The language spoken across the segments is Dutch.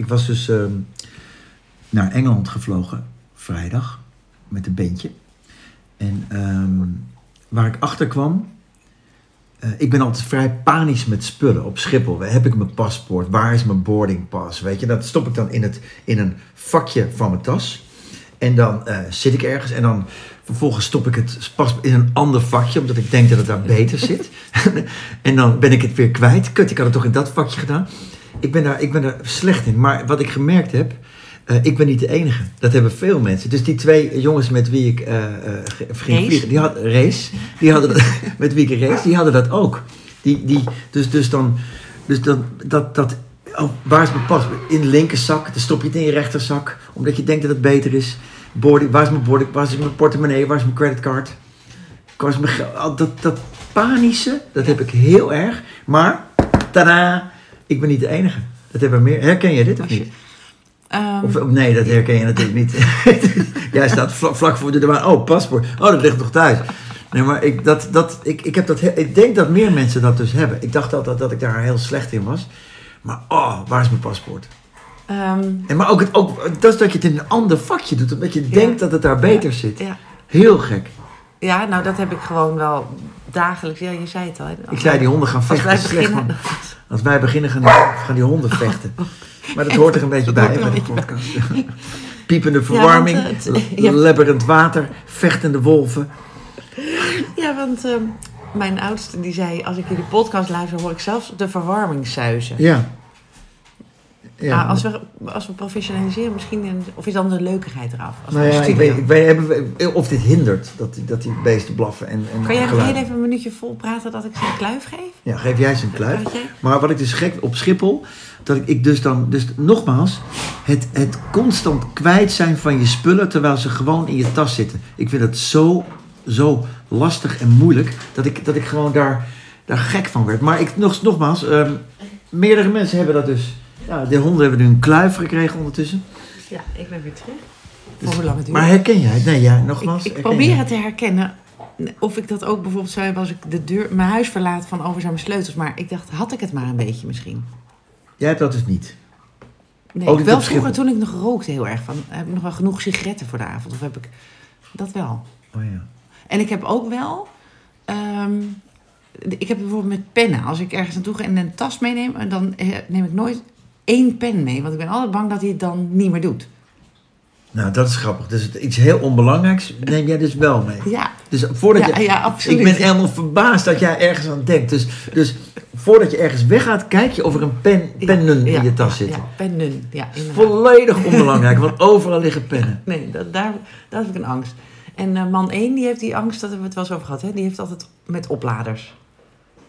Ik was dus ehm, naar Engeland gevlogen, vrijdag, met een bandje. En ehm, waar ik achter kwam, eh, ik ben altijd vrij panisch met spullen op Schiphol. Heb ik mijn paspoort? Waar is mijn boardingpas? Weet je, dat stop ik dan in, het, in een vakje van mijn tas. En dan eh, zit ik ergens en dan vervolgens stop ik het pas in een ander vakje, omdat ik denk dat het daar beter zit. en dan ben ik het weer kwijt. Kut, ik had het toch in dat vakje gedaan. Ik ben daar, ik ben daar slecht in. Maar wat ik gemerkt heb, eh, ik ben niet de enige. Dat hebben veel mensen. Dus die twee jongens met wie ik ge- ging vliegen, die hadden race, die hadden dat, met wie ik race, die hadden dat ook. Die, die, dus, dus dan, dus dan, dat, dat, oh, waar is mijn pas? In de linkerzak, dan stop je het in je rechterzak, omdat je denkt dat het beter is. Boarding, waar is mijn boarding, waar is mijn portemonnee, waar is mijn creditcard? Waar is mijn Dat, dat panische, dat heb ik heel erg. Maar, tada, ik ben niet de enige. Dat hebben meer. Herken je dit of Als je- niet? Ehm, Of, nee, dat herken je natuurlijk niet. Jij staat vla- vlak voor de douane. Oh, paspoort. Oh, dat ligt nog thuis. Nee, maar ik, dat, dat, ik, ik, heb dat, ik denk dat meer mensen dat dus hebben. Ik dacht altijd dat ik daar heel slecht in was. Maar oh, waar is mijn paspoort? ehm, En maar ook, het, ook dat is dat je het in een ander vakje doet. Omdat je denkt dat het daar beter zit. ja. Heel gek. ja, nou dat heb ik gewoon wel dagelijks. Ja, je zei het al. hè. Ik zei die honden gaan Als vechten. wij slecht, beginnen... Als wij beginnen gaan die, gaan die honden vechten. Maar dat hoort er een beetje bij bij de podcast. Piepende verwarming, Ja, eh, hebt- lebberend water, vechtende wolven. Ja, want ehm, mijn oudste die zei... als ik jullie podcast luister, hoor ik zelfs de verwarming zuizen. Ja. Ah, als, we, als we professionaliseren, misschien... een- of is dan de leukigheid eraf? Als nou ja, ik weet, ik of dit hindert dat, die- dat die beesten blaffen. En, en Kan jij nog heel even een minuutje vol praten dat ik ze een kluif geef? Ja, geef jij ze een kluif. Maar wat ik dus gek op Schiphol, dat ik, ik dus dan, dus nogmaals, het, het constant kwijt zijn van je spullen terwijl ze gewoon in je tas zitten. Ik vind het zo, zo lastig en moeilijk dat ik, dat ik gewoon daar, daar gek van werd. Maar ik, nog, nogmaals, ehm, meerdere mensen hebben dat dus. Ja, de honden hebben nu een kluif gekregen ondertussen. Ja, ik ben weer terug. Voor hoe lang het duurt. Maar herken jij het? Nee, ja, nogmaals. ik, ik probeer het te herkennen. Of ik dat ook bijvoorbeeld zou hebben als ik de deur, mijn huis verlaat van over zijn mijn sleutels. Maar ik dacht, had ik het maar een beetje misschien. Jij hebt dat dus niet. Nee, Ook wel vroeger toen ik nog rookte heel erg. Van, heb ik nog wel genoeg sigaretten voor de avond? Of heb ik dat wel? Oh ja. En ik heb ook wel... ehm, ik heb bijvoorbeeld met pennen. Als ik ergens naartoe ga en een tas meeneem... en dan neem ik nooit één pen mee. Want ik ben altijd bang dat hij het dan niet meer doet. Nou, dat is grappig. Dus iets heel onbelangrijks neem jij dus wel mee. Ja, Dus voordat ja, je, ja absoluut. Ik ben helemaal verbaasd dat jij ergens aan denkt. Dus, dus voordat je ergens weggaat, kijk je of er een pen, pennen ja, in je tas zitten. Ja, pennen. Ja, inderdaad. Volledig onbelangrijk, want overal liggen pennen. Nee, dat, daar, daar heb ik een angst. En eh, man 1, die heeft die angst, dat hebben we het wel eens over gehad, hè? die heeft altijd met opladers.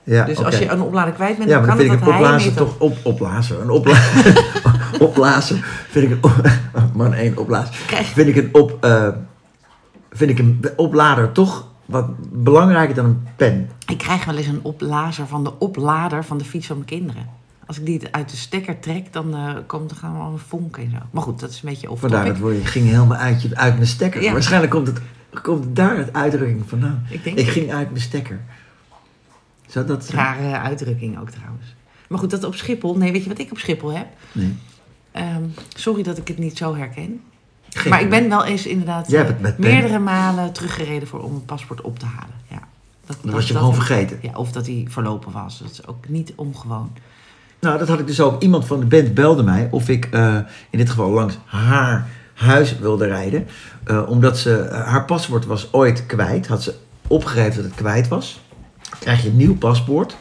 Ja, dus als je een oplader kwijt bent, ja, dan kan vind het ik dat een hij opblazer mee toch op, opblazer. Een opblazer. opblazer vind ik een op, man één opblazer. Krijg- Vind ik een op eh, vind ik een oplader toch wat belangrijker dan een pen. Ik krijg wel eens een oplazer van de oplader van de fiets van mijn kinderen. Als ik die uit de stekker trek, dan eh, komt er gaan wel een vonk en zo. Maar goed, dat is een beetje off Vandaar dat woord, ik ging helemaal uit, je, uit mijn stekker. Ja. Waarschijnlijk komt het, komt daar het uitdrukking vandaan. Ik denk Ik ging uit mijn stekker. Zou dat zijn? Rare uitdrukking ook trouwens. Maar goed, dat op Schiphol. Nee, weet je wat ik op Schiphol heb? Nee. Ehm, sorry dat ik het niet zo herken. Geen maar ik ben wel eens inderdaad eh, meerdere malen teruggereden voor om een paspoort op te halen. Ja. Dat, Dan was je gewoon vergeten. Ja, of dat hij verlopen was. Dat is ook niet ongewoon. Nou, dat had ik dus ook. Iemand van de band belde mij of ik eh, in dit geval langs haar huis wilde rijden. Eh, omdat ze, eh, haar paspoort was ooit kwijt. Had ze opgegeven dat het kwijt was. Krijg je een nieuw paspoort.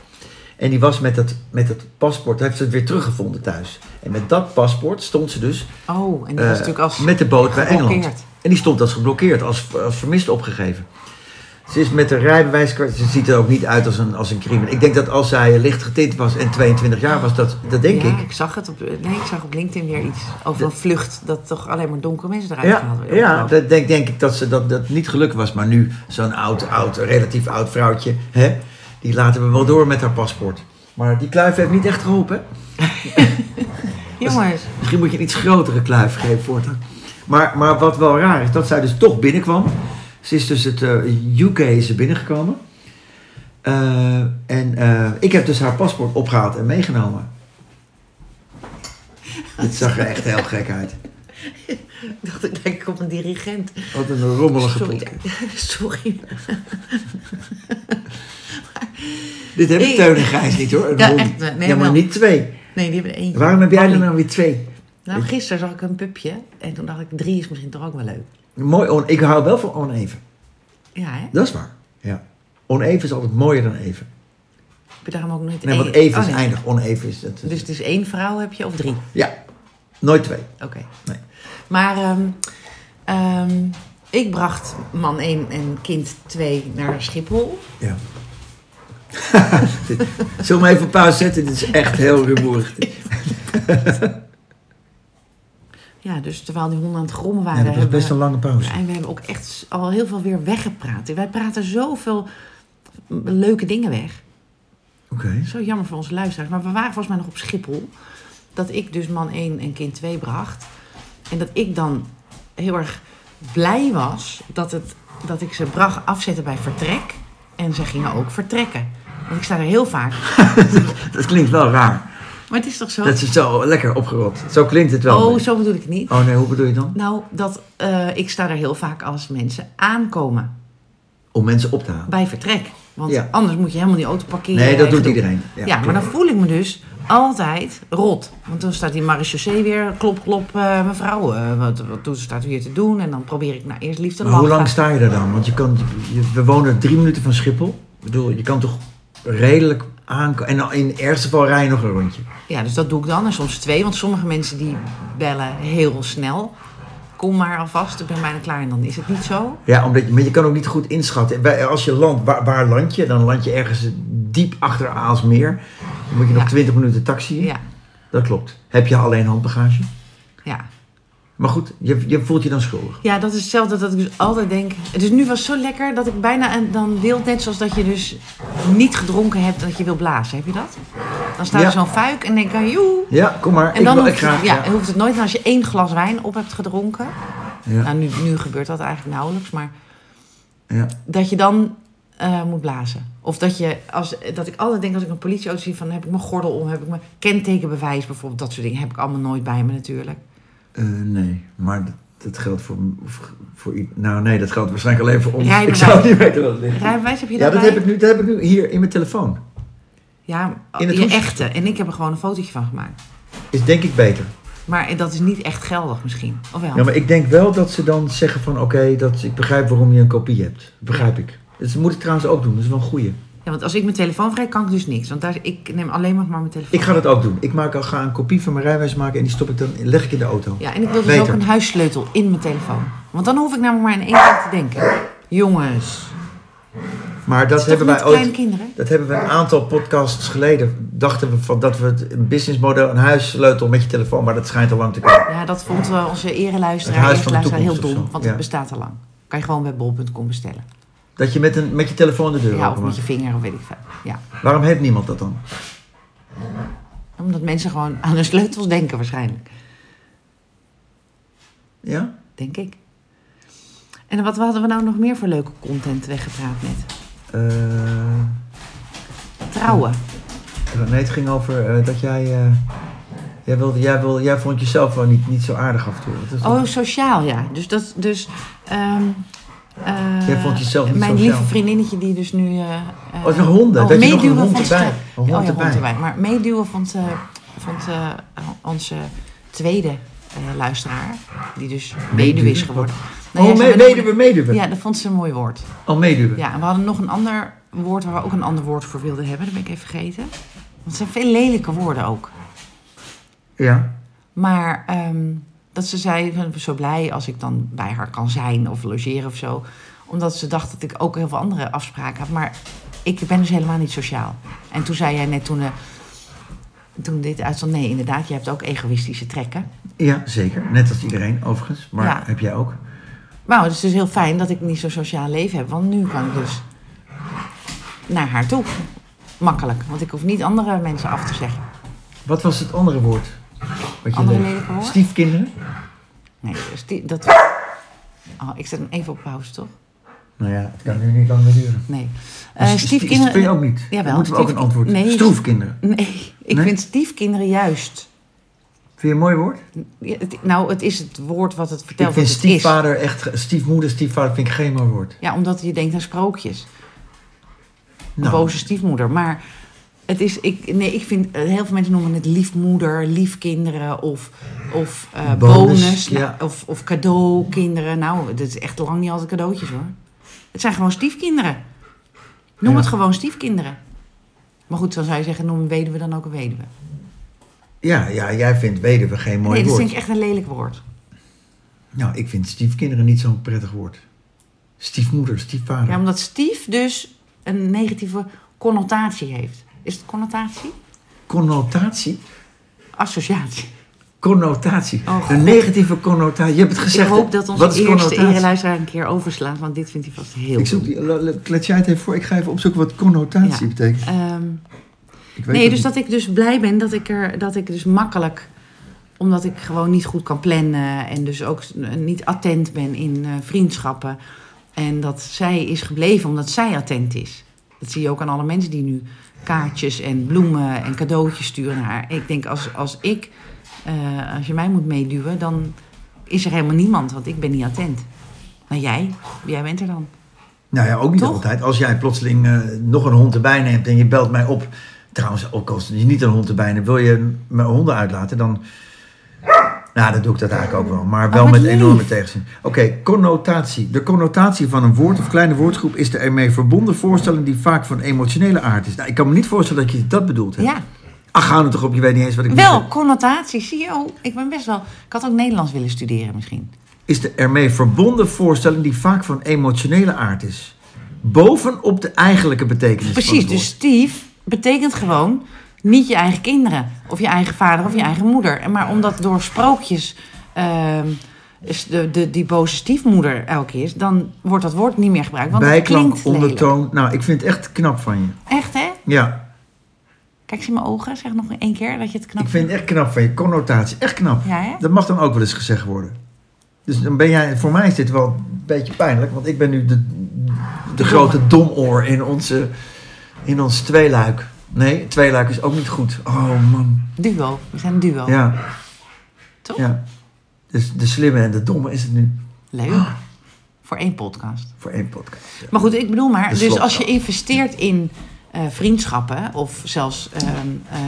En die was met het, met het paspoort, heeft ze het weer teruggevonden thuis. En met dat paspoort stond ze dus Oh, en dat eh, was natuurlijk als met de boot bij Engeland. En die stond als geblokkeerd, als, als vermist opgegeven. Ze is met de rijbewijskaart, ze ziet er ook niet uit als een, als een crimineel. Ik denk dat als zij licht getint was en 22 jaar was, dat, dat denk ja, ik. ik zag het op, nee, ik zag op LinkedIn weer iets over een vlucht dat toch alleen maar donkere mensen eruit Ja, werden. ja dat denk, denk ik dat ze dat, dat niet gelukt was. Maar nu, zo'n oud, oud, relatief oud vrouwtje, hè, die laten we wel door met haar paspoort. Maar die kluif heeft niet echt geholpen. Jongens, Misschien moet je een iets grotere kluif geven voortaan. Maar, maar wat wel raar is, dat zij dus toch binnenkwam. Ze is dus het eh, UK is ze binnengekomen. Eh, en eh, ik heb dus haar paspoort opgehaald en meegenomen. Het zag er echt heel gek uit. Ik dacht, ik denk op een dirigent. Wat een rommelige Sorry. Sorry. Dit hebben Ik- Teun en Gijs niet hoor. Een Ja, echt, nee, ja, maar wel. niet twee. Nee, die hebben eentje. Waarom heb jij er Molly. nou weer twee? Nou, gisteren zag ik een pupje. En toen dacht ik, drie is misschien toch ook wel leuk. Mooi, on, ik hou wel van oneven. Ja, hè? Dat is waar. Ja. Oneven is altijd mooier dan even. Heb je daarom ook nooit Nee, want even Oh, is nee. eindig. Oneven is het. Dus het is één vrouw heb je of drie? Ja, nooit twee. Oké. Nee. Maar ehm, ehm, ik bracht man 1 en kind 2 naar Schiphol. Ja. Zullen we even op pauze zetten? Dit is echt heel rumoerig. Ja, dus terwijl die honden aan het grommen waren... Ja, dat was best een lange pauze. En we hebben ook echt al heel veel weer weggepraat. Wij praten zoveel leuke dingen weg. Oké. Zo jammer voor onze luisteraars. Maar we waren volgens mij nog op Schiphol. Dat ik dus man 1 en kind 2 bracht. En dat ik dan heel erg blij was dat, het, dat ik ze bracht afzetten bij vertrek. En ze gingen ook vertrekken. Want ik sta er heel vaak. Dat klinkt wel raar. Maar het is toch zo? Dat is zo lekker opgerold. Zo klinkt het wel. Oh, zo bedoel ik het niet. Oh nee, hoe bedoel je dan? Nou, dat eh, ik sta er heel vaak als mensen aankomen Om mensen op te halen. bij vertrek. Want Ja. anders moet je helemaal die auto parkeren. Nee, dat doet iedereen. Ja, maar dan voel ik me dus altijd rot. Want dan staat die marechaussee weer, klop, klop, eh, mevrouw, eh, wat, wat doet, staat u hier te doen? En dan probeer ik nou eerst lief te Maar hoe lang sta je er dan? Want je kan, je, we wonen drie minuten van Schiphol. Ik bedoel, je kan toch redelijk aankomen. En dan in het ergste geval rij je nog een rondje. Ja, dus dat doe ik dan. En soms twee, want sommige mensen die bellen heel snel. Kom maar alvast, ik ben bijna klaar. En dan is het niet zo. Ja, omdat je, maar je kan ook niet goed inschatten. Als je landt, waar, waar land je? Dan land je ergens diep achter Aalsmeer. Dan moet je nog Ja. 20 minuten taxi. Ja, Dat klopt. Heb je alleen handbagage? ja. Maar goed, je, je voelt je dan schuldig. Ja, dat is hetzelfde dat ik dus altijd denk. Dus nu was het zo lekker dat ik bijna en dan wil, net zoals dat je dus niet gedronken hebt dat je wil blazen. Heb je dat? Dan staat Ja. er zo'n fuik en denk ik, joe. Ja, kom maar. En ik dan wil ik hoeft, het, graag. ja, en hoeft het nooit, als je één glas wijn op hebt gedronken. ja, Nou, nu, nu gebeurt dat eigenlijk nauwelijks, maar ja. dat je dan eh, moet blazen. Of dat, je, als, dat ik altijd denk als ik een politieauto zie van heb ik mijn gordel om, heb ik mijn kentekenbewijs bijvoorbeeld, dat soort dingen heb ik allemaal nooit bij me natuurlijk. Eh, nee, maar dat, dat geldt voor, voor, Nou nee, dat geldt waarschijnlijk alleen voor ons. Ik zou niet weten wat het ligt. Rijbewijs heb je Ja, dat bij? heb, ik nu, dat heb ik nu hier in mijn telefoon. Ja, In het je hoes- echte. En ik heb er gewoon een fotootje van gemaakt. Is denk ik beter. Maar dat is niet echt geldig misschien. Of wel? Ja, maar ik denk wel dat ze dan zeggen van oké, dat ik begrijp waarom je een kopie hebt. Begrijp ik. Dat moet ik trouwens ook doen, dat is wel een goeie. Ja, want als ik mijn telefoon vrij kan ik dus niks. Want daar, ik neem alleen maar mijn telefoon. Ik ga dat ook doen. Ik maak, al- ga een kopie van mijn rijwijs maken en die stop ik dan, leg ik in de auto. Ja, en ik wil dus Beter. ook een huissleutel in mijn telefoon. Want dan hoef ik namelijk maar in één ding te denken. Jongens. Maar dat hebben wij ooit, kinderen? dat hebben we een aantal podcasts geleden, dachten we van dat we het een businessmodel, een huissleutel met je telefoon, maar dat schijnt al lang te kunnen. Ja, dat vond eh, onze ereluisteraar, huis eerste van de luisteraar heel dom. Want Ja. het bestaat al lang. Kan je gewoon bij bol.com bestellen. Dat je met, een, met je telefoon de deur Ja, of met je vinger of weet ik veel. Ja. Waarom heeft niemand dat dan? Omdat mensen gewoon aan hun sleutels denken waarschijnlijk. Ja? Denk ik. En wat hadden we nou nog meer voor leuke content weggepraat net? Eh, Trouwen. nee, het ging over eh, dat jij, eh, jij, wilde, jij, wilde, jij vond jezelf wel niet, niet zo aardig af en toe. Oh, sociaal, ja. Dus dat, dus... ehm, eh, Jij vond jezelf niet Mijn sociaal. lieve vriendinnetje die dus nu... eh, Oh, nog honden. oh, dat je nog een hond vond erbij. Een hond oh ja, erbij. hond erbij. Maar meeduwen vond, vond onze tweede luisteraar, die dus meeduwe is geworden. Nou ja, oh, me- hebben nog- meeduwen, meeduwen. Ja, dat vond ze een mooi woord. Oh, meeduwen. Ja, en we hadden nog een ander woord waar we ook een ander woord voor wilden hebben. Dat ben ik even vergeten. Want het zijn veel lelijke woorden ook. Ja. Maar ehm, dat ze zei, ben zo blij als ik dan bij haar kan zijn of logeren of zo. Omdat ze dacht dat ik ook heel veel andere afspraken had. Maar ik ben dus helemaal niet sociaal. En toen zei jij net toen, eh, toen dit uitstond, nee inderdaad, je hebt ook egoïstische trekken. Ja, zeker. Net als iedereen, overigens. Maar Ja. heb jij ook? Nou, het is dus heel fijn dat ik niet zo'n sociaal leven heb. Want nu kan ik dus naar haar toe. Makkelijk. Want ik hoef niet andere mensen af te zeggen. Wat was het andere woord? Wat je Andere? Stiefkinderen? Nee, die, dat... Oh, ik zet hem even op pauze, toch? Nou ja, het kan nu niet lang meer duren. Nee. Sti- stiefkinderen... Vind je ook niet? Jawel, Dan moeten we ook een stief- antwoord. nee. Stroefkinderen. Nee, ik Nee? vind stiefkinderen juist. Vind je een mooi woord? Ja, het- nou, het is het woord wat het Ik vertelt vind wat het is. stiefvader echt... Stiefmoeder, stiefvader vind ik geen mooi woord. Ja, omdat je denkt aan sprookjes. Een Nou, boze stiefmoeder. Maar het is, ik, nee, ik vind, eh, heel veel mensen noemen het liefmoeder, liefkinderen of, of eh, Bonus, bonus, nou, ja. of, of cadeaukinderen. Nou, dat is echt lang niet altijd cadeautjes hoor. Het zijn gewoon stiefkinderen. Noem Ja. het gewoon stiefkinderen. Maar goed, dan zou je zeggen, noem een weduwe dan ook een weduwe. Ja, ja, jij vindt weduwe geen mooi nee, dat woord. vind ik echt een lelijk woord. Nou, ik vind stiefkinderen niet zo'n prettig woord. Stiefmoeder, stiefvader. Ja, omdat stief dus een negatieve connotatie heeft. Is het connotatie? Connotatie? Associatie. Connotatie. Oh, een negatieve connotatie. Je hebt het gezegd. ik hoop dat onze eerste connotatie? ereluisteraar een keer overslaat, want dit vindt hij vast heel Ik zoek die, klets jij het even voor. Ik ga even opzoeken wat connotatie Ja. betekent. Weet nee, dus dat ik dus blij ben dat ik er dat ik dus makkelijk, omdat ik gewoon niet goed kan plannen en dus ook niet attent ben in eh, vriendschappen. En dat zij is gebleven omdat zij attent is. Dat zie je ook aan alle mensen die nu kaartjes en bloemen en cadeautjes sturen naar haar. Ik denk als, als ik, eh, als je mij moet meeduwen, dan is er helemaal niemand, want ik ben niet attent. Maar jij, jij bent er dan. Nou ja, ook niet Toch? altijd. Als jij plotseling eh, nog een hond erbij neemt en je belt mij op. Trouwens, ook als je niet een hond erbij neemt, wil je mijn honden uitlaten, dan. Nou, dat doe ik dat eigenlijk ook wel. Maar wel wat met lief. enorme tegenzin. Oké, connotatie. De connotatie van een woord of kleine woordsgroep is de ermee verbonden voorstelling die vaak van emotionele aard is. Nou, ik kan me niet voorstellen dat je dat bedoelt hebt. Ja, Ach, ga er toch op, je weet niet eens wat ik wel, bedoel. connotatie. Zie je, oh, ik ben best wel... Ik had ook Nederlands willen studeren misschien. Is de ermee verbonden voorstelling die vaak van emotionele aard is. Bovenop de eigenlijke betekenis van Precies, het dus woord. Steve betekent gewoon niet je eigen kinderen. Of je eigen vader of je eigen moeder. Maar omdat door sprookjes is de, de, die boze stiefmoeder elke keer is... dan wordt dat woord niet meer gebruikt. Want het Bijklank, ondertoon. Nou, ik vind het echt knap van je. Echt, hè? Ja, Kijk eens in mijn ogen. Zeg nog één keer dat je het knap ik vind het echt knap van je. Connotatie, echt knap. Ja, hè? Dat mag dan ook wel eens gezegd worden. Dus dan ben jij, voor mij is dit wel een beetje pijnlijk, want ik ben nu de, de grote domoor in, onze, in ons tweeluik. Nee, tweeluik is ook niet goed. Oh man. Duo. We zijn een duo. Ja, Toch? ja. Dus de slimme en de domme is het nu Leuk. Voor één podcast. voor één podcast. Ja. Maar goed, ik bedoel maar, De dus als je investeert in eh, vriendschappen of zelfs ehm, eh,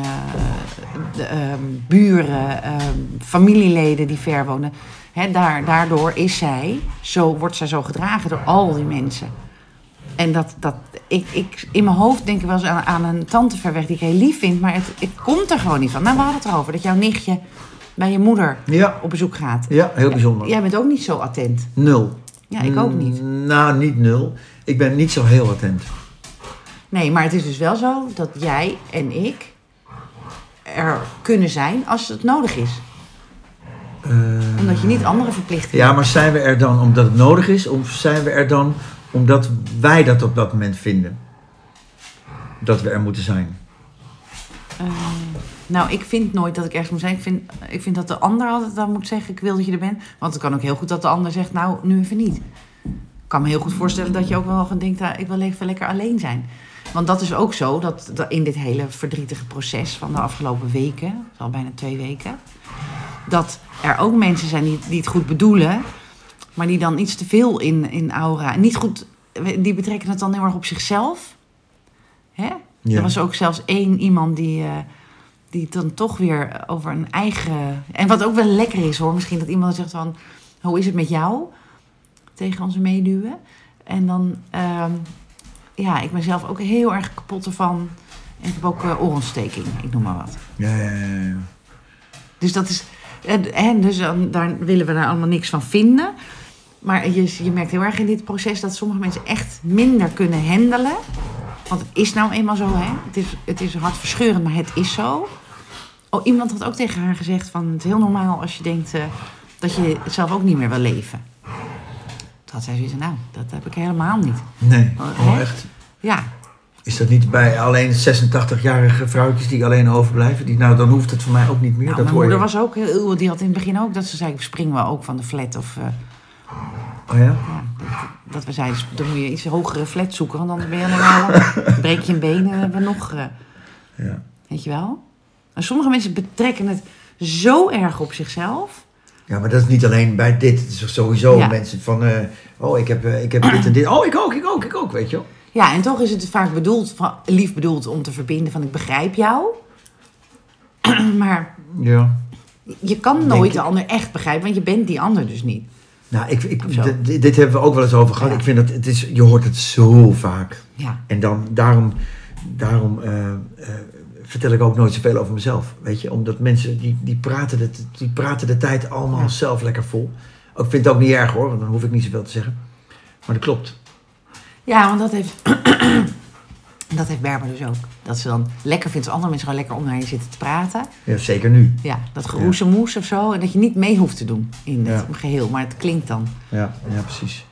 de, ehm, buren, ehm, familieleden die ver wonen, hè, daar, daardoor is zij, zo, wordt zij zo gedragen door al die mensen. En dat, dat ik, ik, in mijn hoofd denk ik wel eens aan, aan een tante ver weg die ik heel lief vind, maar het, het komt er gewoon niet van. Nou, we hadden het erover dat jouw nichtje bij je moeder Ja, op bezoek gaat. ja, heel bijzonder. Jij bent ook niet zo attent. Nul. Ja, ik ook niet. Mm, Nou, niet nul. Ik ben niet zo heel attent. Nee, maar het is dus wel zo dat jij en ik er kunnen zijn als het nodig is. Eh, Omdat je niet andere verplichtingen Ja, maar zijn we er dan omdat het nodig is? Of zijn we er dan omdat wij dat op dat moment vinden? Dat we er moeten zijn. Eh, nou, ik vind nooit dat ik ergens moet zijn. Ik vind, ik vind dat de ander altijd dan moet zeggen: Ik wil dat je er bent. Want het kan ook heel goed dat de ander zegt: Nou, nu even niet. Ik kan me heel goed voorstellen dat je ook wel gewoon denkt: ah, Ik wil even lekker alleen zijn. Want dat is ook zo dat, in dit hele verdrietige proces van de afgelopen weken, al bijna twee weken, dat er ook mensen zijn die, die het goed bedoelen, maar die dan iets te veel in, in aura. Niet goed, die betrekken het dan heel erg op zichzelf. Hè? Ja. Er was ook zelfs één iemand die, eh, die dan toch weer over een eigen. En wat ook wel lekker is hoor, misschien dat iemand zegt van: Hoe is het met jou? Tegen onze meeduwen. En dan, ehm, ja, ik ben zelf ook heel erg kapot ervan. En ik heb ook eh, oorontsteking, ik noem maar wat. Ja, ja, ja, ja. Dus dat is. En, en dus dan, daar willen we daar allemaal niks van vinden. Maar je, je merkt heel erg in dit proces dat sommige mensen echt minder kunnen handelen. Want het is nou eenmaal zo, hè? Het is, het is hartverscheurend, maar het is zo. Oh, iemand had ook tegen haar gezegd: van het is heel normaal als je denkt eh, dat je zelf ook niet meer wil leven. Toen had zij zoiets van, nou, dat heb ik helemaal niet. Nee, Oh, oh, echt. Ja, Is dat niet bij alleen 86-jarige vrouwtjes die alleen overblijven? Die, nou, dan hoeft het voor mij ook niet meer. nou, dat mijn hoor moeder je. was ook heel, die had in het begin ook dat ze zei: springen we ook van de flat of. eh, Oh ja? Ja, dat, dat we zeiden, dan moet je iets hogere flat zoeken, want anders ben je helemaal... eh, breek je een been en hebben we nog... eh, Ja. weet je wel? En sommige mensen betrekken het zo erg op zichzelf. Ja, maar dat is niet alleen bij dit. Het is sowieso Ja. mensen van... eh, oh, ik heb, eh, ik heb dit en dit. Oh, ik ook, ik ook, ik ook, weet je wel. Ja, en toch is het vaak bedoeld, van, lief bedoeld om te verbinden van ik begrijp jou. maar Ja. je kan nooit de ander echt begrijpen, want je bent die ander dus niet. Nou, ik, ik, dit, hebben we ook wel eens over gehad. Ja. Ik vind dat het is, je hoort het zo vaak. Ja, En dan, daarom, daarom eh, eh, vertel ik ook nooit zoveel over mezelf. Weet je, omdat mensen die, die, praten, de, die praten de tijd allemaal Ja. zelf lekker vol. Ik vind het ook niet erg hoor, want dan hoef ik niet zoveel te zeggen. Maar dat klopt. ja want dat heeft, dat heeft Berber dus ook. Dat ze dan lekker vindt als andere mensen gewoon lekker om naar je zitten te praten. Ja, zeker nu. Ja, dat geroezemoes of zo. En dat je niet mee hoeft te doen in het Ja. geheel, maar het klinkt dan. Ja, ja precies.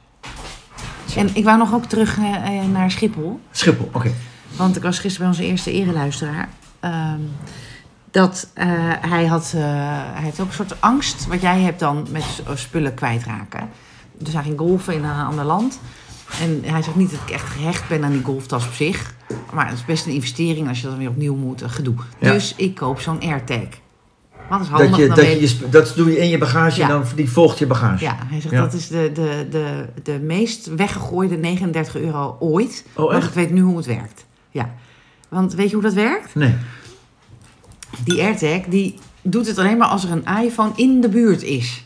En ik wou nog ook terug eh, eh, naar Schiphol. Schiphol, oké. Want ik was gisteren bij onze eerste ereluisteraar. Ehm, dat eh, hij had, hij heeft ook een soort angst, wat jij hebt dan met spullen kwijtraken. Dus hij ging golfen in een ander land. En hij zegt niet dat ik echt gehecht ben aan die golftas op zich. Maar het is best een investering als je dan weer opnieuw moet, een gedoe. Ja. Dus ik koop zo'n AirTag. Wat is handig, Dat, je, dat, je, je dat doe je in je bagage Ja. en dan die volgt je bagage. Ja, hij zegt Ja. dat is de, de, de, de meest weggegooide 39 euro ooit. Oh, want echt? ik weet nu hoe het werkt. Ja. Want weet je hoe dat werkt? Nee. Die AirTag die doet het alleen maar als er een iPhone in de buurt is.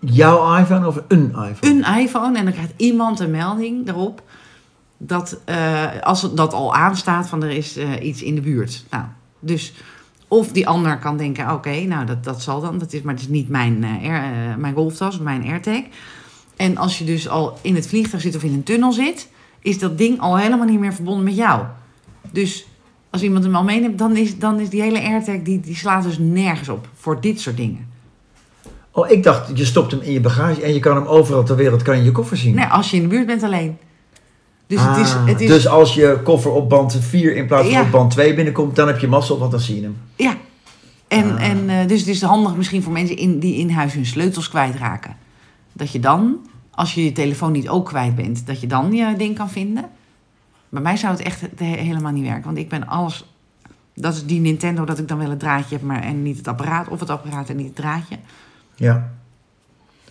Jouw iPhone of een iPhone? Een iPhone en dan krijgt iemand een melding erop dat eh, als dat al aanstaat van er is eh, iets in de buurt. Nou, dus of die ander kan denken, oké, nou dat, dat zal dan, dat is, maar het is niet mijn, eh, mijn golftas of mijn AirTag. En als je dus al in het vliegtuig zit of in een tunnel zit, is dat ding al helemaal niet meer verbonden met jou. Dus als iemand hem al meeneemt, dan is, dan is die hele AirTag, die, die slaat dus nergens op voor dit soort dingen. Oh, ik dacht, je stopt hem in je bagage en je kan hem overal ter wereld kan je je koffer zien. Nee, als je in de buurt bent alleen. Dus het is... Ah, Het is Dus als je koffer op band 4 in plaats van Ja. op band 2 binnenkomt, dan heb je mazzel, want dan zie je hem. Ja. En, Ah. en eh, dus het is handig misschien voor mensen in, die in huis hun sleutels kwijtraken. Dat je dan, als je je telefoon niet ook kwijt bent, dat je dan je ding kan vinden. Bij mij zou het echt he- helemaal niet werken. Want ik ben alles... Dat is die Nintendo dat ik dan wel het draadje heb maar, en niet het apparaat. Of het apparaat en niet het draadje. Ja.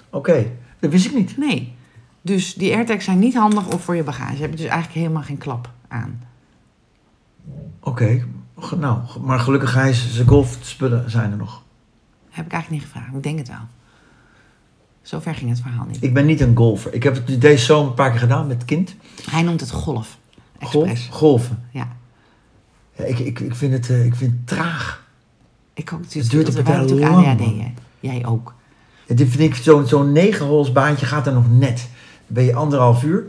Oké, dat wist ik niet. Nee. Dus die AirTags zijn niet handig of voor je bagage. Je dus eigenlijk helemaal geen klap aan. Oké, nou, maar gelukkig hij zijn golfspullen zijn er nog. Heb ik eigenlijk niet gevraagd. Ik denk het wel. Zover ging het verhaal niet. Ik ben niet een golfer. Ik heb het deze zomer een paar keer gedaan met het kind. Hij noemt het golf. Golf, golven. Ja. Ja, ik, ik, ik, vind het, eh, ik vind het traag. Ik ook. Het Dus duurt natuurlijk lang, ADHD, man. hè? Jij ook. Ja, dit vind ik zo'n zo'n negenholsbaantje gaat er nog net. Dan ben je anderhalf uur.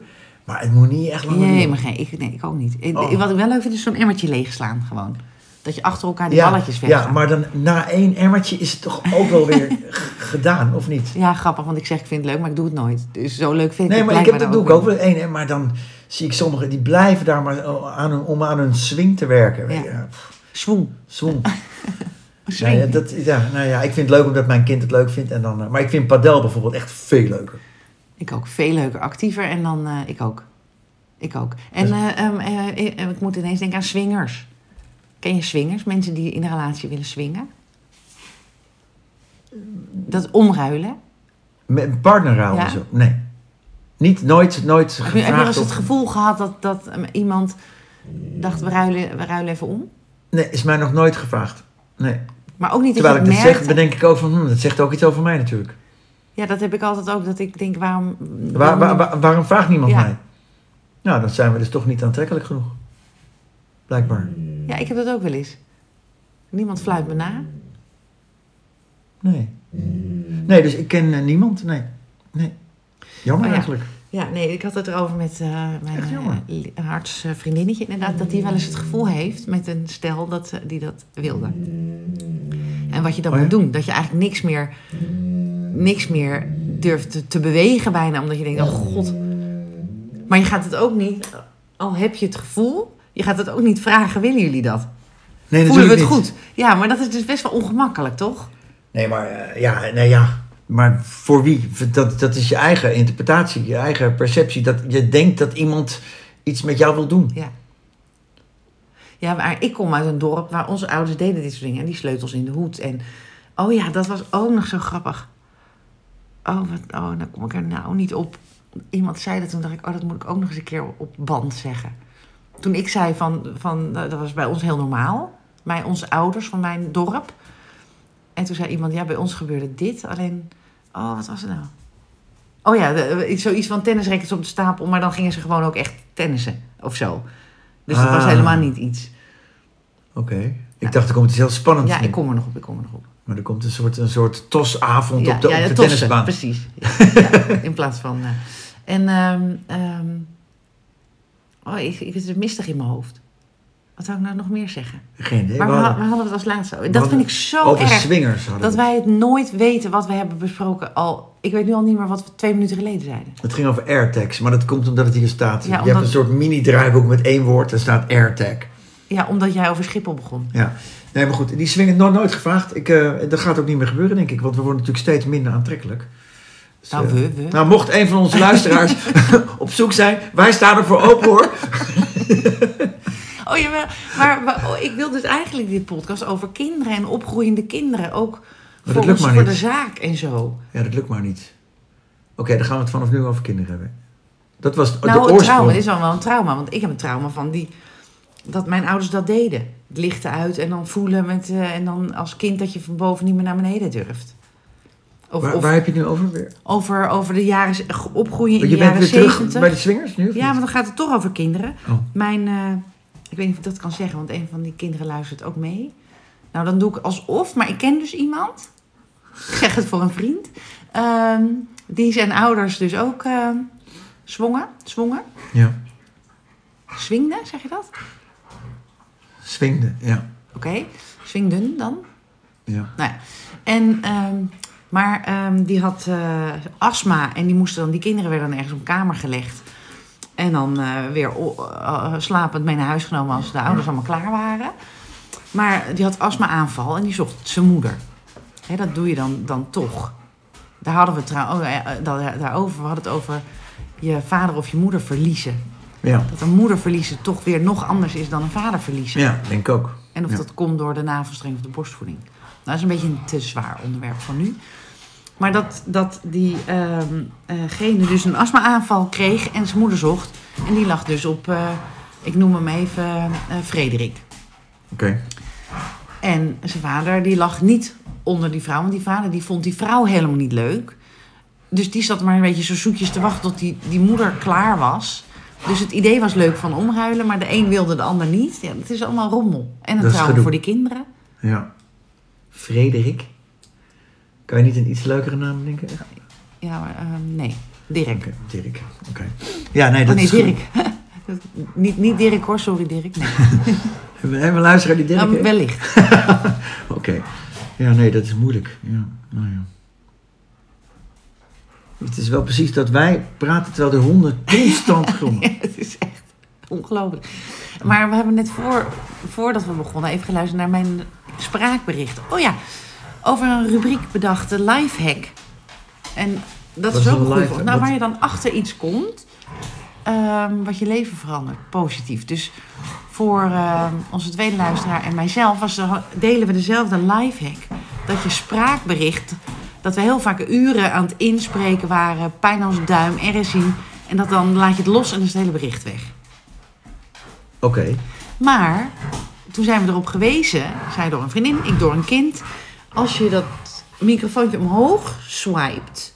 Maar het moet niet echt lang Nee, maar geen, ik, nee, ik ook niet. Ik- Oh. Wat ik wel leuk vind is zo'n emmertje leegslaan gewoon. Dat je achter elkaar die ja, balletjes ja, weggaan. maar dan na één emmertje is het toch ook wel weer gedaan, of niet? Ja, grappig, want ik zeg ik vind het leuk, maar ik doe het nooit. Dus zo leuk vind ik Nee, het maar ik heb, dat doe ik ook wel één. Maar dan zie ik sommigen, die blijven daar maar aan hun, om aan hun swing te werken. Ja. Niet. Nou ja, dat, ja, nou ja, ik vind het leuk omdat mijn kind het leuk vindt. En dan, eh, maar ik vind padel bijvoorbeeld echt veel leuker. Ik ook. Veel leuker, actiever en dan eh, ik ook. Ik ook. En Dus- eh, ehm, eh, eh, ik moet ineens denken aan swingers. Ken je swingers? Mensen die in een relatie willen swingen? Dat omruilen. Met een partnerruil Ja. zo. Nee. Niet, nooit, nooit Heb je, heb je eens het gevoel gehad dat, dat eh, iemand dacht, we ruilen, we ruilen even om? Nee, is mij nog nooit gevraagd. Nee. Maar ook niet dat Terwijl ik je dat zeg, bedenk ik ook van, hm, dat zegt ook iets over mij natuurlijk. Ja, dat heb ik altijd ook. Dat ik denk, waarom... Waar, waar, waar- waarom vraagt niemand Ja. mij? Nou, dan zijn we dus toch niet aantrekkelijk genoeg. Blijkbaar. Ja, ik heb dat ook wel eens. Niemand fluit me na. Nee. Nee, dus ik ken eh, niemand. Nee. Nee. Jammer Oh ja. eigenlijk. Ja, nee, ik had het erover met eh, mijn jammer. eh, artsvriendinnetje. Inderdaad, dat die wel eens het gevoel heeft met een stel dat die dat wilde. En wat je dan Oh ja? moet doen. Dat je eigenlijk niks meer, niks meer durft te, te bewegen bijna. Omdat je denkt, oh god. Maar je gaat het ook niet, al heb je het gevoel... Je gaat het ook niet vragen, willen jullie dat? Nee, Voelen we het niet. goed? Ja, maar dat is dus best wel ongemakkelijk, toch? Nee, maar eh, ja, nee, ja. Maar voor wie? Dat, dat is je eigen interpretatie, je eigen perceptie. Dat je denkt dat iemand iets met jou wil doen. Ja. Ja, maar ik kom uit een dorp waar onze ouders deden dit soort dingen. En die sleutels in de hoed. En Oh ja, dat was ook nog zo grappig. Oh, wat, oh, dan kom ik er nou niet op. Iemand zei dat toen, dacht ik, oh, dat moet ik ook nog eens een keer op band zeggen. Toen ik zei van, van dat was bij ons heel normaal. Bij onze ouders van mijn dorp. En toen zei iemand, ja, bij ons gebeurde dit. Alleen, oh, wat was het nou? Oh ja, de- zoiets van tennisrackets op de stapel. Maar dan gingen ze gewoon ook echt tennissen of zo. Dus dat was Ah. helemaal niet iets. Oké. Ik dacht, er komt iets heel spannends Ja, in. ik kom er nog op, ik kom er nog op. Maar er komt een soort, een soort tosavond ja, op de, ja, op de tossen, tennisbaan. Precies. In plaats van. eh, en ehm, oh, ik, ik, het is mistig in mijn hoofd. Wat zou ik nou nog meer zeggen? Geen idee. Maar we hadden- we hadden het als laatste. Dat hadden vind ik zo over erg. swingers hadden Dat we. wij het nooit weten wat we hebben besproken al. Ik weet nu al niet meer wat we twee minuten geleden zeiden. Het ging over AirTags, maar dat komt omdat het hier staat. Ja, Je omdat- hebt een soort mini-draaiboek met één woord, daar staat AirTag. Ja, omdat jij over Schiphol begon. Ja. Nee, maar goed, die swingen nog nooit gevraagd. Ik, eh, dat gaat ook niet meer gebeuren, denk ik, want we worden natuurlijk steeds minder aantrekkelijk. Dus, Nou, eh, we, we. nou, mocht een van onze luisteraars op zoek zijn, wij staan ervoor open hoor. Oh ja, maar, oh, ik wil dus eigenlijk dit podcast over kinderen en opgroeiende kinderen. Ook voor, ons, voor niet. de zaak en zo. Ja, dat lukt maar niet. Oké, dan gaan we het vanaf nu over kinderen hebben. Dat was de Nou, oorsprong. trauma is al wel een trauma. Want ik heb een trauma van die, dat mijn ouders dat deden. Het lichten uit en dan voelen met, eh, en dan als kind dat je van boven niet meer naar beneden durft. Of, Waar, of waar heb je het nu over weer? over, over de jaren, opgroeien in je de bent jaren weer terug zeventig. bij de swingers nu? Ja, maar dan gaat het toch over kinderen. Oh. Mijn, eh, ik weet niet of ik dat kan zeggen, want een van die kinderen luistert ook mee. Nou, dan doe ik alsof, maar ik ken dus iemand. Ik zeg het voor een vriend. ehm, die zijn ouders dus ook ehm zwongen, zwongen, Ja, swingden, zeg je dat? swingde, ja. Oké, swingden dan. ja. Nou ja. En, ehm, maar die had eh, astma en die moesten dan, die kinderen werden dan ergens op kamer gelegd. En dan eh, weer eh, slapend mee naar huis genomen als de ouders allemaal klaar waren. Maar die had astma-aanval en die zocht zijn moeder. Hè, dat doe je dan, dan toch. Daar hadden we het trouwens oh, eh, daar- daarover. We hadden het over je vader of je moeder verliezen. Ja, Dat een moeder verliezen toch weer nog anders is dan een vader verliezen. ja denk ik ook. En of Ja. dat komt door de navelstreng of de borstvoeding. Nou, dat is een beetje een te zwaar onderwerp voor nu. Maar dat, dat die ehm, eh, gene dus een astma-aanval kreeg en zijn moeder zocht. En die lag dus op, eh, ik noem hem even, eh, Frederik. Oké. En zijn vader die lag niet onder die vrouw. Want die vader die vond die vrouw helemaal niet leuk. Dus die zat maar een beetje zo zoetjes te wachten tot die, die moeder klaar was. Dus het idee was leuk van omruilen, maar de een wilde de ander niet. Ja, het is allemaal rommel. En een trauma gedoe. voor die kinderen. Ja. Frederik. Kan je niet een iets leukere naam denken? Ja, maar ehm, nee. Dirk. Dirk. Oké. Ja, nee, Oh dat nee, is goed. Dirk. niet, niet Dirk hoor, sorry Dirk. Nee. Hebben we luisteraar die Dirk Nou, wellicht. Oké. Ja, nee, dat is moeilijk. Ja, nou ja. Het is wel precies dat wij praten terwijl de honden constant grommen. Ja, het is echt ongelooflijk. Maar we hebben net voor, voordat we begonnen even geluisterd naar mijn spraakbericht. Oh ja, over een rubriek bedacht, de lifehack. En dat Wat is ook een life- Nou, waar je dan achter iets komt, ehm, wat je leven verandert, positief. Dus voor ehm, onze tweede luisteraar en mijzelf was delen we dezelfde lifehack. Dat je spraakbericht, dat we heel vaak uren aan het inspreken waren, pijn als duim, RSI. En dat dan laat je het los en is het hele bericht weg. Oké. Maar toen zijn we erop gewezen, zij door een vriendin, ik door een kind. Als je dat microfoontje omhoog swipet,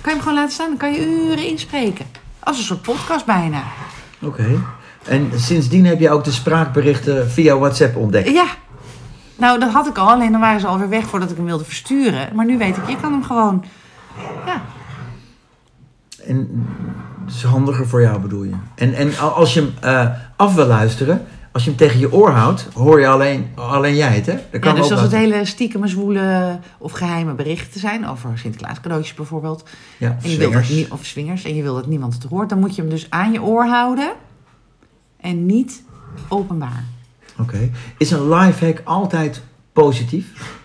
kan je hem gewoon laten staan. Dan kan je uren inspreken. Als een soort podcast bijna. Oké. En sindsdien heb je ook de spraakberichten via WhatsApp ontdekt. Ja. Nou, dat had ik al. Alleen dan waren ze alweer weg voordat ik hem wilde versturen. Maar nu weet ik, je kan hem gewoon... Ja, En het is handiger voor jou bedoel je. En, en als je hem eh, af wil luisteren, als je hem tegen je oor houdt, hoor je alleen, alleen jij het, hè? Dat ja kan dus ook als het hele stiekeme zwoele of geheime berichten zijn... over Sinterklaas cadeautjes bijvoorbeeld... Ja, En je wil dat swingers. niet, of swingers, en je wil dat niemand het hoort, dan moet je hem dus aan je oor houden en niet openbaar. Oké. Is een lifehack altijd positief?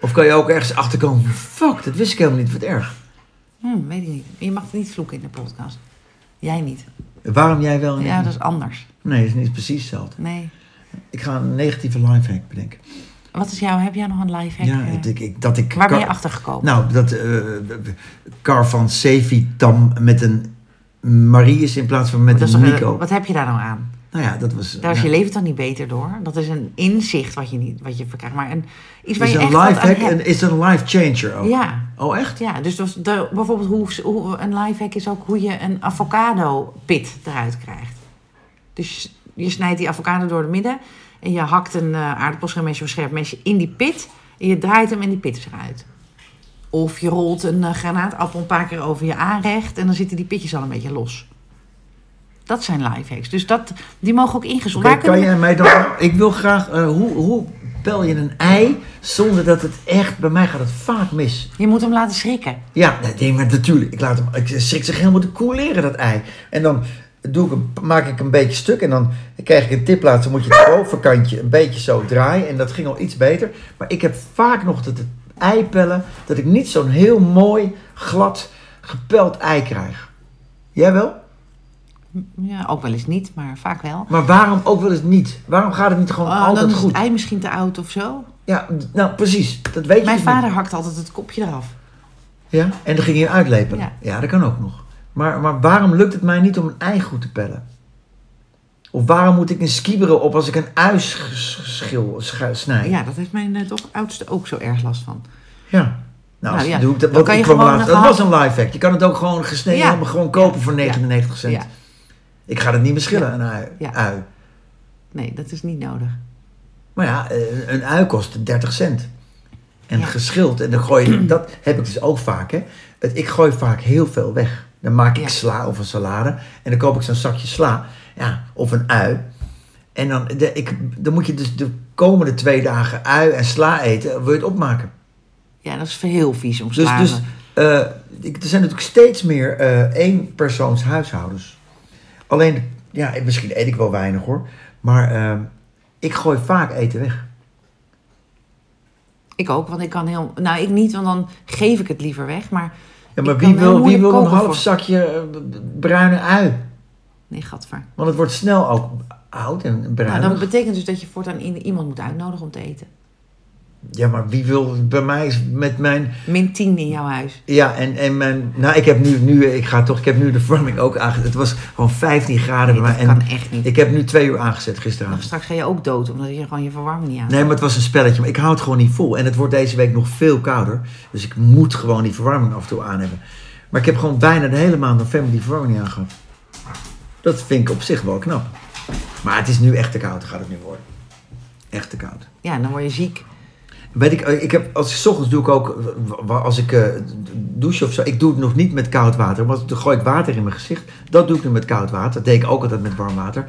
Of kan je ook ergens achterkomen van, fuck, dat wist ik helemaal niet, wat erg. Hm, weet ik niet. Je mag het niet vloeken in de podcast. Jij niet. Waarom jij wel ik Ja, niet? dat is anders. Nee, dat is niet precies hetzelfde. Nee. Ik ga een negatieve lifehack bedenken. Wat is jouw, heb jij nog een life hack? Ja, eh, ik, ik, dat ik... waar ben je achter gekomen? Nou, dat eh Carvan Sevitam met een Marius in plaats van met is een Nico. wat heb je daar nou aan? Nou ja, dat was... Daar is ja. je leven toch niet beter door? Dat is een inzicht wat je, niet, wat je verkrijgt. Maar een, iets waar Is je een life hack en is het een life changer ook? Ja, Oh, echt? ja, dus dat, de, bijvoorbeeld hoe, hoe, een life hack is ook hoe je een avocado pit eruit krijgt. Dus je snijdt die avocado door de midden en je hakt een uh, aardappelschilmesje of scherp mesje in die pit en je draait hem en die pit is eruit. Of je rolt een uh, granaatappel een paar keer over je aanrecht en dan zitten die pitjes al een beetje los. Dat zijn life hacks. Dus dat, die mogen ook ingezond Oké, Waar kunnen kan jij mij dan... Ik wil graag... eh, hoe, hoe pel je een ei zonder dat het echt... Bij mij gaat het vaak mis. Je moet hem laten schrikken. Ja, nee, maar natuurlijk. Ik, laat hem, ik schrik zich helemaal te koeleren, dat ei. En dan doe ik maak ik een beetje stuk. En dan krijg ik een tip. Dan moet je het bovenkantje een beetje zo draaien. En dat ging al iets beter. Maar ik heb vaak nog dat het ei pellen... dat ik niet zo'n heel mooi, glad, gepeld ei krijg. Jij wel? Ja, ook wel eens niet, maar vaak wel. Maar waarom ook wel eens niet? Waarom gaat het niet gewoon Ah, altijd dan is goed? het ei misschien te oud of zo. Ja, nou precies. Dat weet je Mijn dus niet. vader hakt altijd het kopje eraf. Ja, en dan ging je uitlepelen. Ja. Ja. dat kan ook nog. Maar, maar waarom lukt het mij niet om een ei goed te pellen? Of waarom moet ik een skieberen op als ik een ui sch- sch- schil, snij? Ja, dat heeft mijn eh, toch oudste ook zo erg last van. Ja. Nou, Nou ja, doe ik dat, kan je gewoon laatst- was een live hack. Je kan het ook gewoon gesneden Ja. gewoon kopen Ja. voor 99 cent. Ik ga het niet meer schillen, een ui. Nee, dat is niet nodig. Maar ja, eh, een ui kost 30 cent. En geschild, en dan gooi je, dat heb ik dus ook vaak, hè. Ik gooi vaak heel veel weg. Dan maak ik sla of een salade. En dan koop ik zo'n zakje sla. Ja, of een ui. En dan, de, ik, dan moet je dus de komende twee dagen ui en sla eten. Wil je het opmaken? Ja, dat is heel vies om Dus, slagen. dus eh, ik, er zijn natuurlijk steeds meer eh éénpersoons huishoudens. Alleen, ja, misschien eet ik wel weinig hoor. Maar eh, ik gooi vaak eten weg. Ik ook, want ik kan heel... Nou, ik niet, want dan geef ik het liever weg. Maar Ja, maar wie wil, wie wil een half voor- zakje eh, bruine ui? nee, gadver. Want het wordt snel ook oud en Nou, bruinig. dat betekent dus dat je voortaan iemand moet uitnodigen om te eten. Ja, maar wie wil bij mij met mijn... Min 10 in jouw huis. Ja, en, en mijn... Nou, ik heb nu, nu... Ik ga toch... Ik heb nu de verwarming ook aangezet. Het was gewoon 15 graden Nee, bij dat mij. Kan echt niet. ik heb nu twee uur aangezet gisteravond. straks ga je ook dood, omdat je gewoon je verwarming niet aan Nee, maar het was een spelletje. Maar ik hou het gewoon niet vol. En het wordt deze week nog veel kouder. Dus ik moet gewoon die verwarming af en toe aan hebben. Maar ik heb gewoon bijna de hele maand november die verwarming niet aangehad. Dat vind ik op zich wel knap. Maar het is nu echt te koud, gaat het nu worden. Echt te koud. Ja, dan word je ziek. Weet ik, eh, ik heb, als ik ochtends doe ik ook, als ik eh, douche of zo, ik doe het nog niet met koud water, maar dan gooi ik water in mijn gezicht. Dat doe ik nu met koud water. Dat deed ik ook altijd met warm water.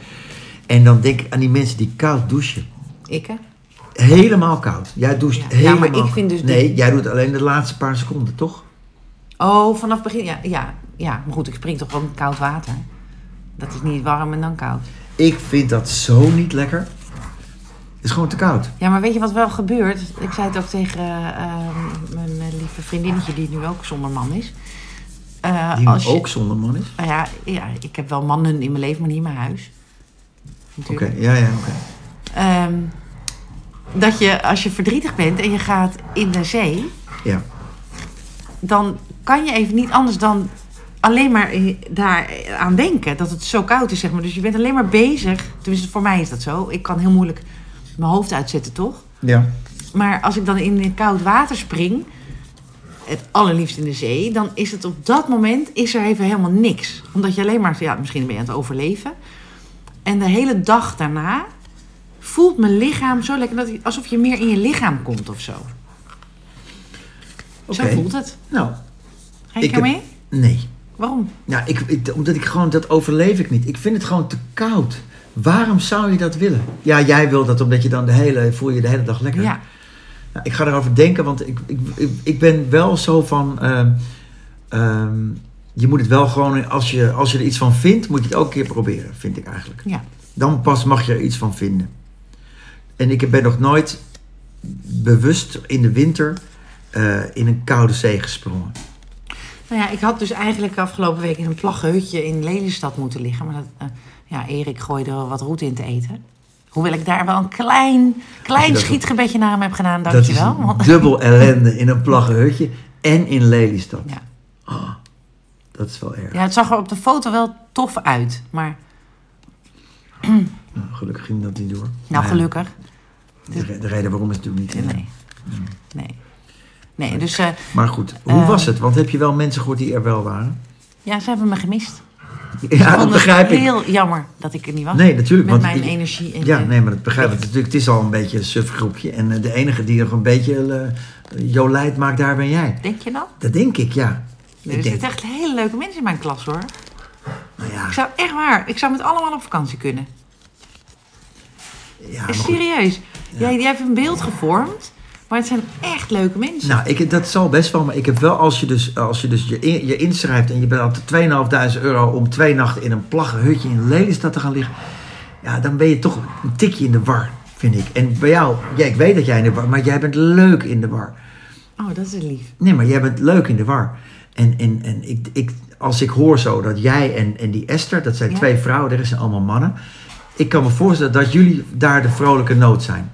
En dan denk ik aan die mensen die koud douchen. Ik, hè? Helemaal koud. Jij doucht Ja. Ja, helemaal maar ik vind dus Nee, jij doet alleen de laatste paar seconden, toch? Oh, vanaf begin. Ja, ja, ja, maar goed, ik spring toch in koud water. Dat is niet warm en dan koud. Ik vind dat zo niet lekker. Is gewoon te koud. Ja, maar weet je wat wel gebeurt? Ik zei het ook tegen eh, mijn lieve vriendinnetje, die nu ook zonder man is. Eh, Die als je- ook zonder man is. Nou ja, ja, ik heb wel mannen in mijn leven, maar niet in mijn huis. Oké, ja, ja, oké. Ehm, dat je, als je verdrietig bent en je gaat in de zee, Ja. dan kan je even niet anders dan alleen maar daar aan denken dat het zo koud is, zeg maar. Dus je bent alleen maar bezig. Tenminste, voor mij is dat zo. Ik kan heel moeilijk mijn hoofd uitzetten, toch? Ja. Maar als ik dan in het koud water spring, het allerliefst in de zee, dan is het op dat moment is er even helemaal niks. Omdat je alleen maar, ja, misschien ben je aan het overleven. En de hele dag daarna voelt mijn lichaam zo lekker dat alsof je meer in je lichaam komt of zo. Zo voelt het. Nou, Ga je mee? nee. Waarom? Ik, ik- omdat ik gewoon, dat overleef ik niet. Ik vind het gewoon te koud. Waarom zou je dat willen? Ja, jij wil dat omdat je dan de hele, voel je de hele dag lekker. Ja, Nou, ik ga erover denken, want ik, ik, ik, ik ben wel zo van... ehm, ehm, je moet het wel gewoon, als je, als je er iets van vindt, moet je het ook een keer proberen, vind ik eigenlijk. ja. Dan pas mag je er iets van vinden. En ik ben nog nooit bewust in de winter eh, in een koude zee gesprongen. Nou ja, ik had dus eigenlijk afgelopen week in een plaggeutje in Lelystad moeten liggen. Maar dat, eh, ja, Erik gooide er wat roet in te eten. Hoewel ik daar wel een klein, klein dat- schietgebedje naar hem heb gedaan, Dat dankjewel. is Want- dubbel ellende in een plaggen hutje en in Lelystad. Ja. Ah, dat is wel erg. ja, het zag er op de foto wel tof uit. Maar Nou, gelukkig ging dat niet door. nou, ja, gelukkig. De, de reden waarom is natuurlijk niet. Nee. Nee. Nee, dus eh, Maar goed, hoe Eh. was het? Want heb je wel mensen gehoord die er wel waren? ja, ze hebben me gemist. Ja, dat begrijp het ik. heel jammer dat ik er niet was. Nee, natuurlijk. Met want mijn ik- energie. En Ja, nee, maar dat begrijp ik. Het natuurlijk, het is al een beetje een suf groepje. En eh, de enige die nog een beetje uh, jolijt maakt, daar ben jij. Denk je dat? Dat denk ik, ja. Er ik zitten echt hele leuke mensen in mijn klas hoor. nou ja, Ik zou echt waar, ik zou met allemaal op vakantie kunnen. ja, maar Is serieus. Jij, jij hebt een beeld gevormd, maar het zijn echt leuke mensen. Nou, ik, dat zal best wel, maar ik heb wel, als je dus, als je, dus je, in- je inschrijft en je betaalt 2.500 euro om twee nachten in een plaggen hutje in Lelystad te gaan liggen, ja, dan ben je toch een tikje in de war, vind ik. En bij jou, ja, ik weet dat jij in de war, maar jij bent leuk in de war. Oh, dat is lief. Nee, maar jij bent leuk in de war. En, en, en ik, ik, als ik hoor zo dat jij en, en die Esther, dat zijn Ja. twee vrouwen, er zijn allemaal mannen. Ik kan me voorstellen dat jullie daar de vrolijke nood zijn.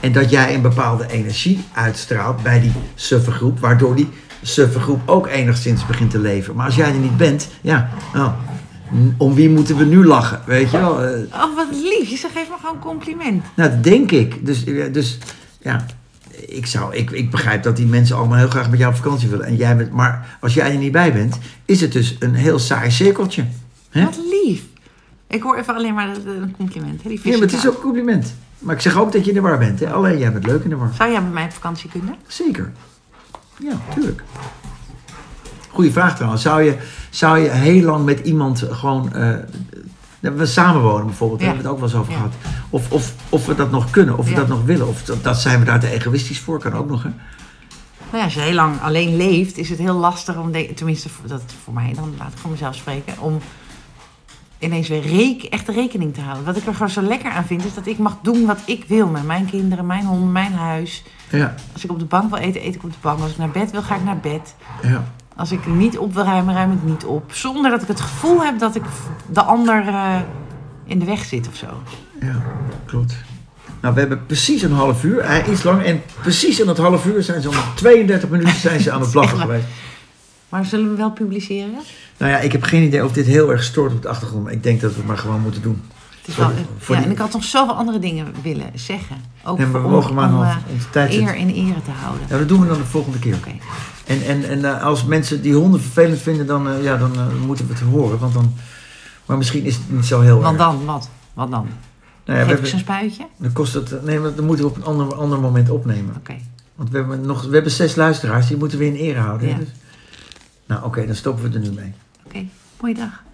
En dat jij een bepaalde energie uitstraalt bij die suffe groep, waardoor die suffe groep ook enigszins begint te leven. Maar als jij er niet bent, ja, nou, om wie moeten we nu lachen, weet je wel? Eh, Oh, wat lief. Je zegt, geef me gewoon een compliment. nou, dat denk ik. Dus, dus ja, ik, zou, ik, ik begrijp dat die mensen allemaal heel graag met jou op vakantie willen. En jij bent, maar als jij er niet bij bent, is het dus een heel saai cirkeltje. Wat lief. Ik hoor even alleen maar een compliment. Hè? Die Ja, maar het is ook een compliment. Maar ik zeg ook dat je in de war bent. Hè? Alleen jij bent leuk in de war. Zou jij met mij op vakantie kunnen? Zeker. Ja, tuurlijk. Goeie vraag trouwens. Zou je, zou je heel lang met iemand gewoon... eh, we samenwonen bijvoorbeeld, daar Ja. hebben we het ook wel eens over Ja. gehad. Of, of, of we dat nog kunnen, of we Ja. dat nog willen. Of dat, dat zijn we daar te egoïstisch voor, kan ook nog. Hè? Nou ja, als je heel lang alleen leeft, is het heel lastig om, de- tenminste dat voor mij, dan laat ik voor mezelf spreken, om ineens weer reken, echte rekening te houden. Wat ik er gewoon zo lekker aan vind, is dat ik mag doen wat ik wil met mijn kinderen, mijn honden, mijn huis. Ja, Als ik op de bank wil eten, eet ik op de bank. Als ik naar bed wil, ga ik naar bed. ja. Als ik niet op wil ruimen, ruim ik niet op. Zonder dat ik het gevoel heb dat ik de ander eh, in de weg zit of zo. Ja, klopt. Nou, we hebben precies een half uur. Is lang. En precies in dat half uur zijn ze om 32 minuten zijn ze aan het blaffen geweest. Maar zullen we wel publiceren? Nou ja, ik heb geen idee of dit heel erg stoort op de achtergrond. Maar ik denk dat we het maar gewoon moeten doen. Het is wel, voor ja, die- en ik had nog zoveel andere dingen willen zeggen. Ook En we voor- mogen om, maar nog eh, onze tijd eer in ere te houden. Ja, dat doen we dan de volgende keer. Oké. En, en, en eh, als mensen die honden vervelend vinden, dan, eh, ja, dan eh, moeten we het horen. Want dan, maar misschien is het niet zo heel Want erg. dan, wat? Wat dan? Nou ja, we Geef ik een spuitje? dan kost het, eh, nee, maar dan moeten we op een ander, ander moment opnemen. Oké. Want we hebben, nog, we hebben zes luisteraars, die moeten we in ere houden. Ja. Dus. Nou oké, dan stoppen we er nu mee. Oké. Mooie dag.